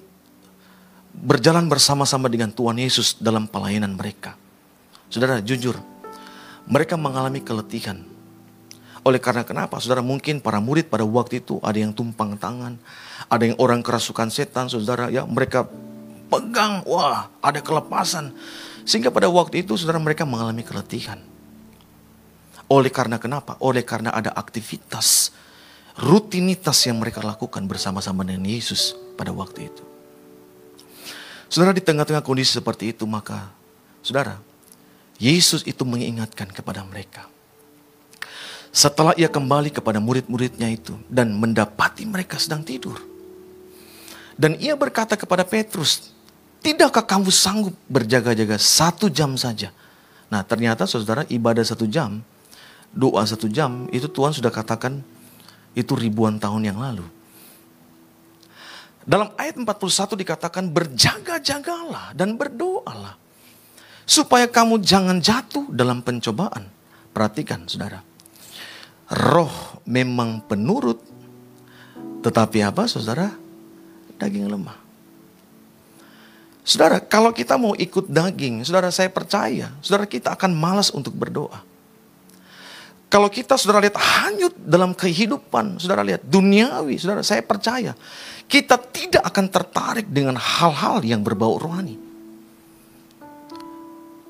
berjalan bersama-sama dengan Tuhan Yesus dalam pelayanan mereka. Saudara jujur, mereka mengalami keletihan. Oleh karena kenapa? Saudara mungkin para murid pada waktu itu ada yang tumpang tangan, ada yang orang kerasukan setan, saudara ya mereka pegang, wah ada kelepasan. Sehingga pada waktu itu saudara mereka mengalami keletihan. Oleh karena kenapa? Oleh karena ada aktivitas, rutinitas yang mereka lakukan bersama-sama dengan Yesus pada waktu itu. Saudara di tengah-tengah kondisi seperti itu maka saudara Yesus itu mengingatkan kepada mereka. Setelah ia kembali kepada murid-muridnya itu dan mendapati mereka sedang tidur. Dan ia berkata kepada Petrus, tidakkah kamu sanggup berjaga-jaga satu jam saja? Nah ternyata saudara ibadah satu jam, doa satu jam, itu Tuhan sudah katakan itu ribuan tahun yang lalu. Dalam ayat 41 dikatakan berjaga-jagalah dan berdoalah. Supaya kamu jangan jatuh dalam pencobaan. Perhatikan saudara. Roh memang penurut. Tetapi apa saudara? Daging lemah. Saudara, kalau kita mau ikut daging, saudara saya percaya, saudara kita akan malas untuk berdoa. Kalau kita saudara lihat hanyut dalam kehidupan, saudara lihat duniawi, saudara saya percaya kita tidak akan tertarik dengan hal-hal yang berbau rohani.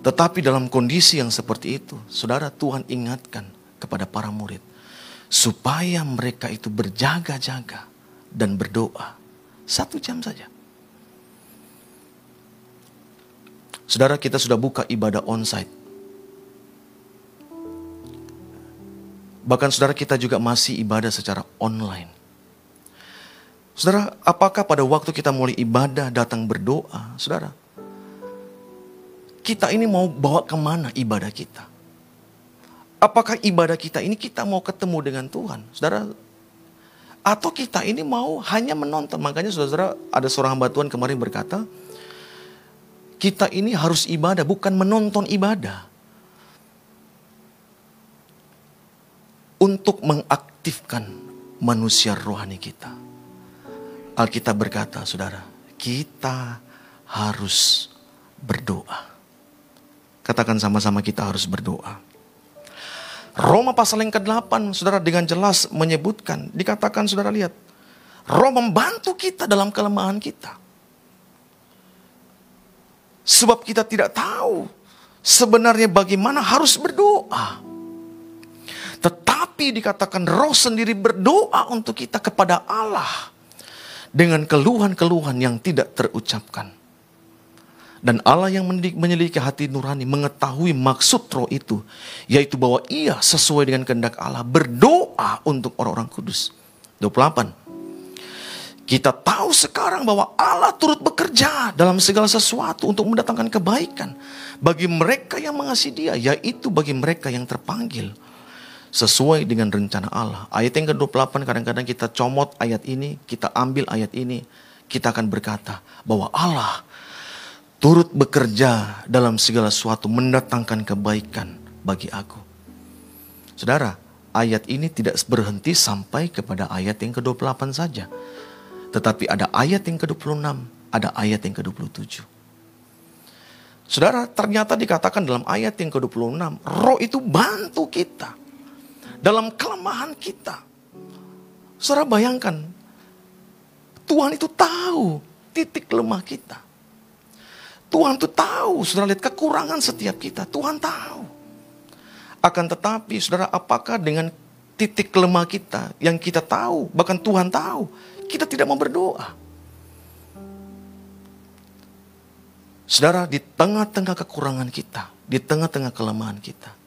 Tetapi dalam kondisi yang seperti itu, saudara Tuhan ingatkan kepada para murid supaya mereka itu berjaga-jaga dan berdoa satu jam saja. Saudara kita sudah buka ibadah onsite Bahkan saudara kita juga masih ibadah secara online. Saudara, apakah pada waktu kita mulai ibadah, datang berdoa, saudara, kita ini mau bawa ke mana ibadah kita? Apakah ibadah kita ini kita mau ketemu dengan Tuhan? Saudara, atau kita ini mau hanya menonton? Makanya saudara, ada seorang hamba Tuhan kemarin berkata, kita ini harus ibadah, bukan menonton ibadah. untuk mengaktifkan manusia rohani kita. Alkitab berkata, saudara, kita harus berdoa. Katakan sama-sama kita harus berdoa. Roma pasal yang ke-8, saudara dengan jelas menyebutkan, dikatakan saudara lihat, roh membantu kita dalam kelemahan kita. Sebab kita tidak tahu sebenarnya bagaimana harus berdoa. Tetapi dikatakan roh sendiri berdoa untuk kita kepada Allah. Dengan keluhan-keluhan yang tidak terucapkan. Dan Allah yang menyelidiki hati nurani mengetahui maksud roh itu. Yaitu bahwa ia sesuai dengan kehendak Allah berdoa untuk orang-orang kudus. 28. Kita tahu sekarang bahwa Allah turut bekerja dalam segala sesuatu untuk mendatangkan kebaikan bagi mereka yang mengasihi Dia, yaitu bagi mereka yang terpanggil sesuai dengan rencana Allah. Ayat yang ke-28 kadang-kadang kita comot ayat ini, kita ambil ayat ini, kita akan berkata bahwa Allah turut bekerja dalam segala sesuatu mendatangkan kebaikan bagi aku. Saudara, ayat ini tidak berhenti sampai kepada ayat yang ke-28 saja. Tetapi ada ayat yang ke-26, ada ayat yang ke-27. Saudara, ternyata dikatakan dalam ayat yang ke-26, roh itu bantu kita dalam kelemahan kita. Saudara bayangkan, Tuhan itu tahu titik lemah kita. Tuhan itu tahu, saudara lihat kekurangan setiap kita. Tuhan tahu. Akan tetapi, saudara, apakah dengan titik lemah kita yang kita tahu, bahkan Tuhan tahu, kita tidak mau berdoa. Saudara, di tengah-tengah kekurangan kita, di tengah-tengah kelemahan kita,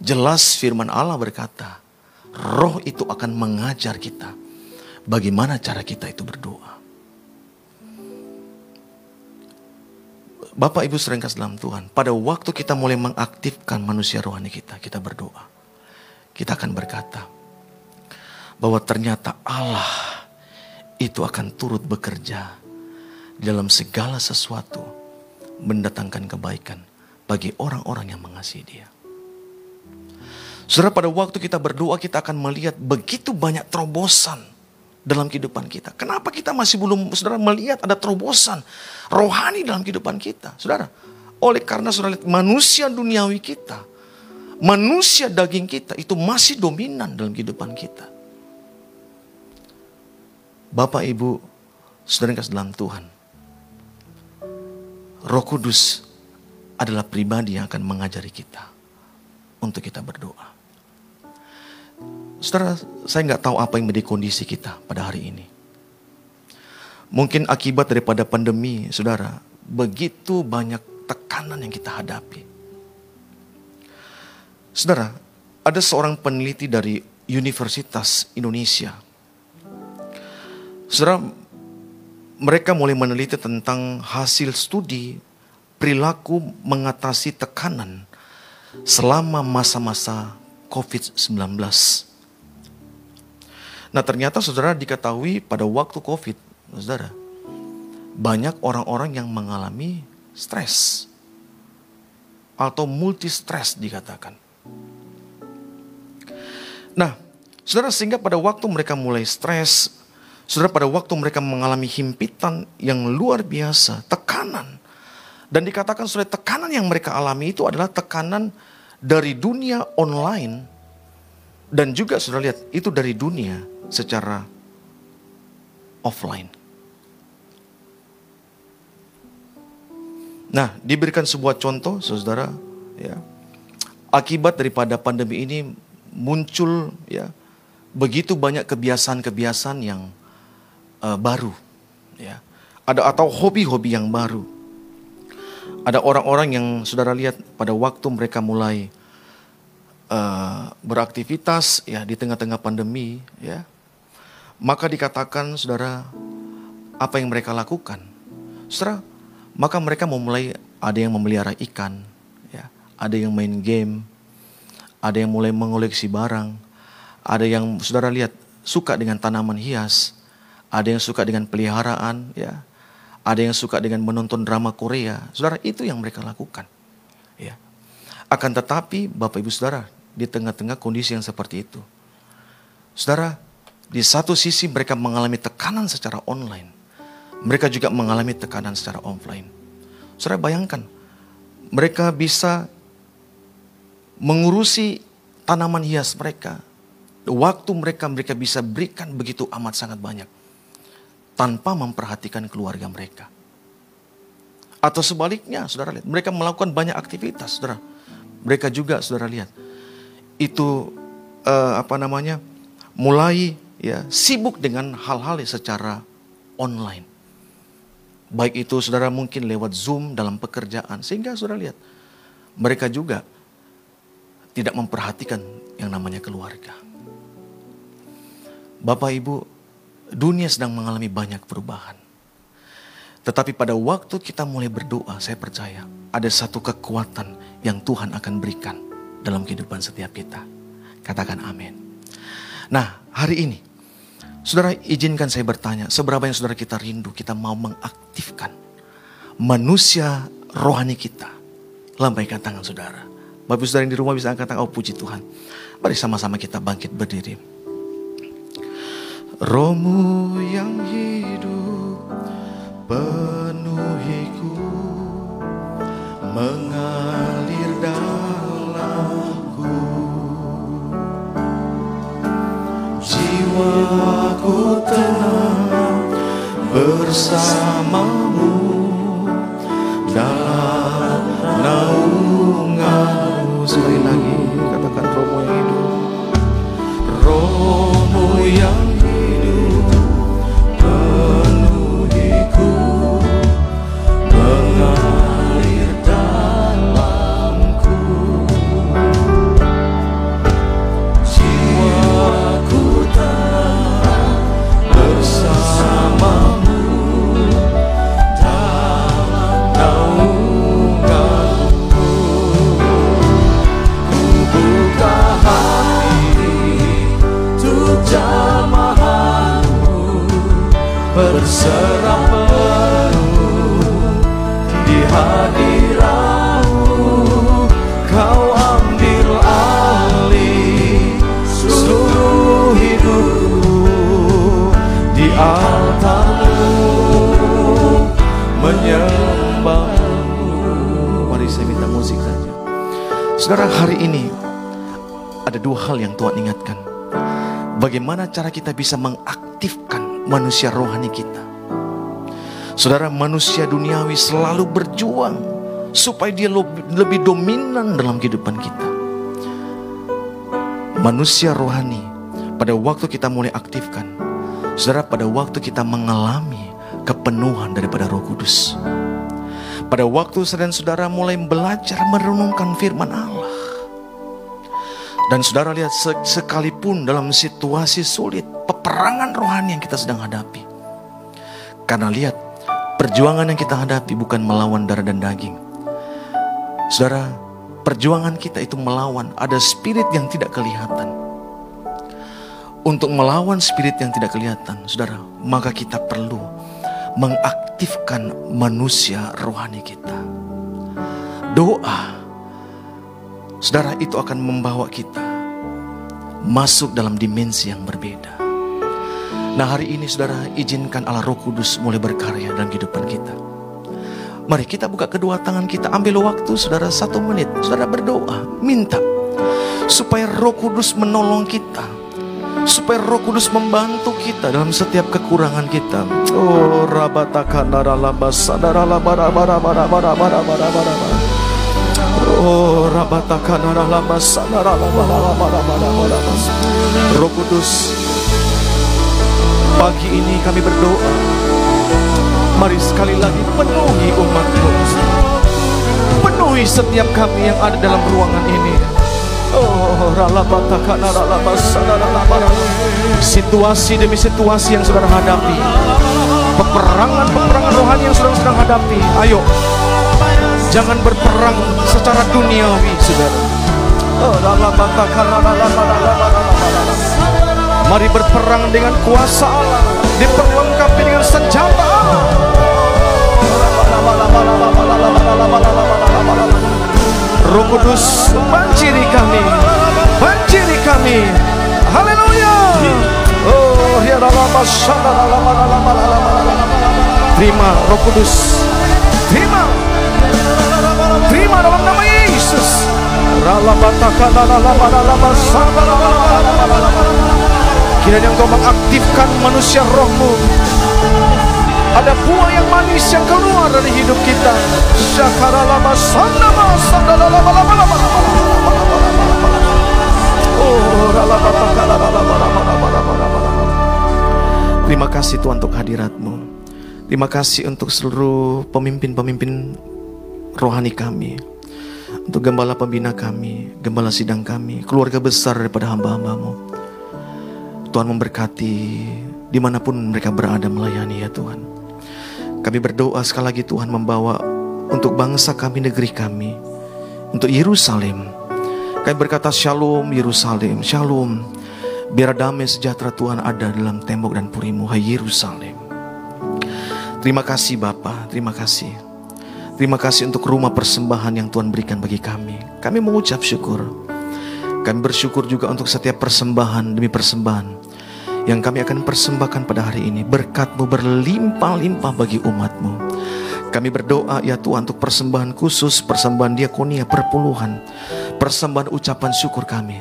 Jelas firman Allah berkata, roh itu akan mengajar kita bagaimana cara kita itu berdoa. Bapak Ibu sering kasih dalam Tuhan, pada waktu kita mulai mengaktifkan manusia rohani kita, kita berdoa. Kita akan berkata bahwa ternyata Allah itu akan turut bekerja dalam segala sesuatu mendatangkan kebaikan bagi orang-orang yang mengasihi Dia. Saudara pada waktu kita berdoa kita akan melihat begitu banyak terobosan dalam kehidupan kita. Kenapa kita masih belum saudara melihat ada terobosan rohani dalam kehidupan kita? Saudara, oleh karena saudara lihat manusia duniawi kita, manusia daging kita itu masih dominan dalam kehidupan kita. Bapak Ibu, saudara yang dalam Tuhan. Roh Kudus adalah pribadi yang akan mengajari kita untuk kita berdoa. Saudara, saya nggak tahu apa yang menjadi kondisi kita pada hari ini. Mungkin akibat daripada pandemi, saudara, begitu banyak tekanan yang kita hadapi. Saudara, ada seorang peneliti dari Universitas Indonesia. Saudara, mereka mulai meneliti tentang hasil studi perilaku mengatasi tekanan selama masa-masa COVID-19. Nah ternyata saudara diketahui pada waktu COVID, saudara, banyak orang-orang yang mengalami stres atau multi stres dikatakan. Nah, saudara sehingga pada waktu mereka mulai stres, saudara pada waktu mereka mengalami himpitan yang luar biasa, tekanan. Dan dikatakan saudara tekanan yang mereka alami itu adalah tekanan dari dunia online dan juga saudara lihat itu dari dunia secara offline. Nah, diberikan sebuah contoh, saudara, ya. Akibat daripada pandemi ini muncul ya begitu banyak kebiasaan-kebiasaan yang uh, baru, ya. Ada atau hobi-hobi yang baru. Ada orang-orang yang saudara lihat pada waktu mereka mulai uh, beraktivitas ya di tengah-tengah pandemi, ya. Maka dikatakan saudara apa yang mereka lakukan, saudara maka mereka memulai ada yang memelihara ikan, ya, ada yang main game, ada yang mulai mengoleksi barang, ada yang saudara lihat suka dengan tanaman hias, ada yang suka dengan peliharaan, ya, ada yang suka dengan menonton drama Korea. Saudara itu yang mereka lakukan, ya. Akan tetapi Bapak Ibu Saudara di tengah-tengah kondisi yang seperti itu, saudara di satu sisi mereka mengalami tekanan secara online. Mereka juga mengalami tekanan secara offline. Saudara bayangkan, mereka bisa mengurusi tanaman hias mereka. Waktu mereka mereka bisa berikan begitu amat sangat banyak. Tanpa memperhatikan keluarga mereka. Atau sebaliknya, saudara lihat. Mereka melakukan banyak aktivitas, saudara. Mereka juga, saudara lihat. Itu, uh, apa namanya, mulai ya sibuk dengan hal-hal secara online. Baik itu saudara mungkin lewat Zoom dalam pekerjaan. Sehingga saudara lihat, mereka juga tidak memperhatikan yang namanya keluarga. Bapak Ibu, dunia sedang mengalami banyak perubahan. Tetapi pada waktu kita mulai berdoa, saya percaya ada satu kekuatan yang Tuhan akan berikan dalam kehidupan setiap kita. Katakan amin. Nah, hari ini Saudara izinkan saya bertanya, seberapa yang saudara kita rindu, kita mau mengaktifkan manusia rohani kita. Lambaikan tangan saudara. Bapak saudara yang di rumah bisa angkat tangan, oh puji Tuhan. Mari sama-sama kita bangkit berdiri. Romu yang hidup penuhiku mengalir dalamku. Jiwaku tenang bersamamu berserah penuh di hadiratmu. Kau ambil alih seluruh hidupku di altarmu menyembahmu. Mari saya minta musik saja. Saudara hari ini ada dua hal yang Tuhan ingatkan. Bagaimana cara kita bisa mengaktifkan manusia rohani kita Saudara manusia duniawi selalu berjuang supaya dia lebih, dominan dalam kehidupan kita. Manusia rohani pada waktu kita mulai aktifkan, saudara pada waktu kita mengalami kepenuhan daripada Roh Kudus. Pada waktu saudara dan saudara mulai belajar merenungkan firman Allah. Dan saudara lihat se- sekalipun dalam situasi sulit, peperangan rohani yang kita sedang hadapi. Karena lihat, perjuangan yang kita hadapi bukan melawan darah dan daging. Saudara, perjuangan kita itu melawan ada spirit yang tidak kelihatan. Untuk melawan spirit yang tidak kelihatan, saudara, maka kita perlu mengaktifkan manusia rohani kita. Doa, saudara, itu akan membawa kita masuk dalam dimensi yang berbeda. Nah, hari ini, saudara, izinkan Allah Roh Kudus mulai berkarya dalam kehidupan kita. Mari kita buka kedua tangan kita, ambil waktu, saudara, satu menit, saudara berdoa, minta supaya Roh Kudus menolong kita supaya Roh Kudus membantu kita dalam setiap kekurangan kita. Oh, rabatakan Oh, rabatakan Roh Kudus, pagi ini kami berdoa. Mari sekali lagi penuhi umatmu. Penuhi setiap kami yang ada dalam ruangan ini. Oh, ralabatakana ralabasana ralabara. Situasi demi situasi yang saudara hadapi. Peperangan-peperangan rohani yang saudara sedang hadapi. Ayo, jangan berperang secara duniawi, saudara. Oh. Mari berperang dengan kuasa Allah, diperlengkapi dengan senjata Allah. Roh Kudus banjiri kami, banjiri kami. Haleluya. Oh, ya lama Terima Roh Kudus. Terima Kiranya engkau mengaktifkan manusia rohmu ada buah yang manis yang keluar dari hidup kita. Terima kasih Tuhan untuk hadiratmu. Terima kasih untuk seluruh pemimpin-pemimpin rohani kami. Untuk gembala pembina kami, gembala sidang kami, keluarga besar daripada hamba-hambamu. Tuhan memberkati di mana pun mereka berada melayani ya Tuhan. Kami berdoa sekali lagi Tuhan membawa untuk bangsa kami, negeri kami, untuk Yerusalem. Kami berkata shalom Yerusalem, shalom. Biar damai sejahtera Tuhan ada dalam tembok dan purimu, hai Yerusalem. Terima kasih Bapa, terima kasih. Terima kasih untuk rumah persembahan yang Tuhan berikan bagi kami. Kami mengucap syukur. Kami bersyukur juga untuk setiap persembahan demi persembahan yang kami akan persembahkan pada hari ini. Berkatmu berlimpah-limpah bagi umatmu. Kami berdoa ya Tuhan untuk persembahan khusus, persembahan diakonia, perpuluhan, persembahan ucapan syukur kami.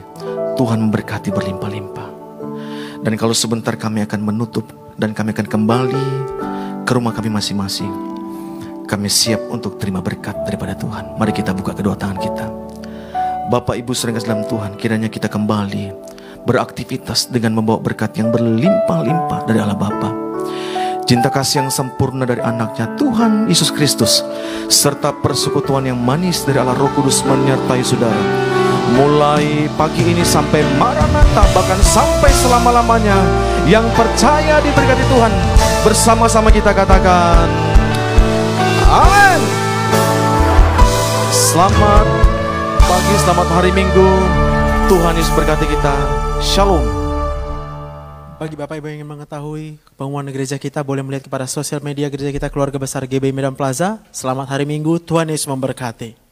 Tuhan memberkati berlimpah-limpah. Dan kalau sebentar kami akan menutup dan kami akan kembali ke rumah kami masing-masing. Kami siap untuk terima berkat daripada Tuhan. Mari kita buka kedua tangan kita. Bapak Ibu sering dalam Tuhan, kiranya kita kembali beraktivitas dengan membawa berkat yang berlimpah-limpah dari Allah Bapa. Cinta kasih yang sempurna dari anaknya Tuhan Yesus Kristus Serta persekutuan yang manis dari Allah Roh Kudus menyertai saudara Mulai pagi ini sampai Maranatha Bahkan sampai selama-lamanya Yang percaya diberkati Tuhan Bersama-sama kita katakan Amin Selamat pagi, selamat hari Minggu Tuhan Yesus berkati kita Shalom Bagi Bapak Ibu yang ingin mengetahui pengumuman gereja kita, boleh melihat kepada sosial media gereja kita Keluarga Besar GB Medan Plaza. Selamat hari Minggu, Tuhan Yesus memberkati.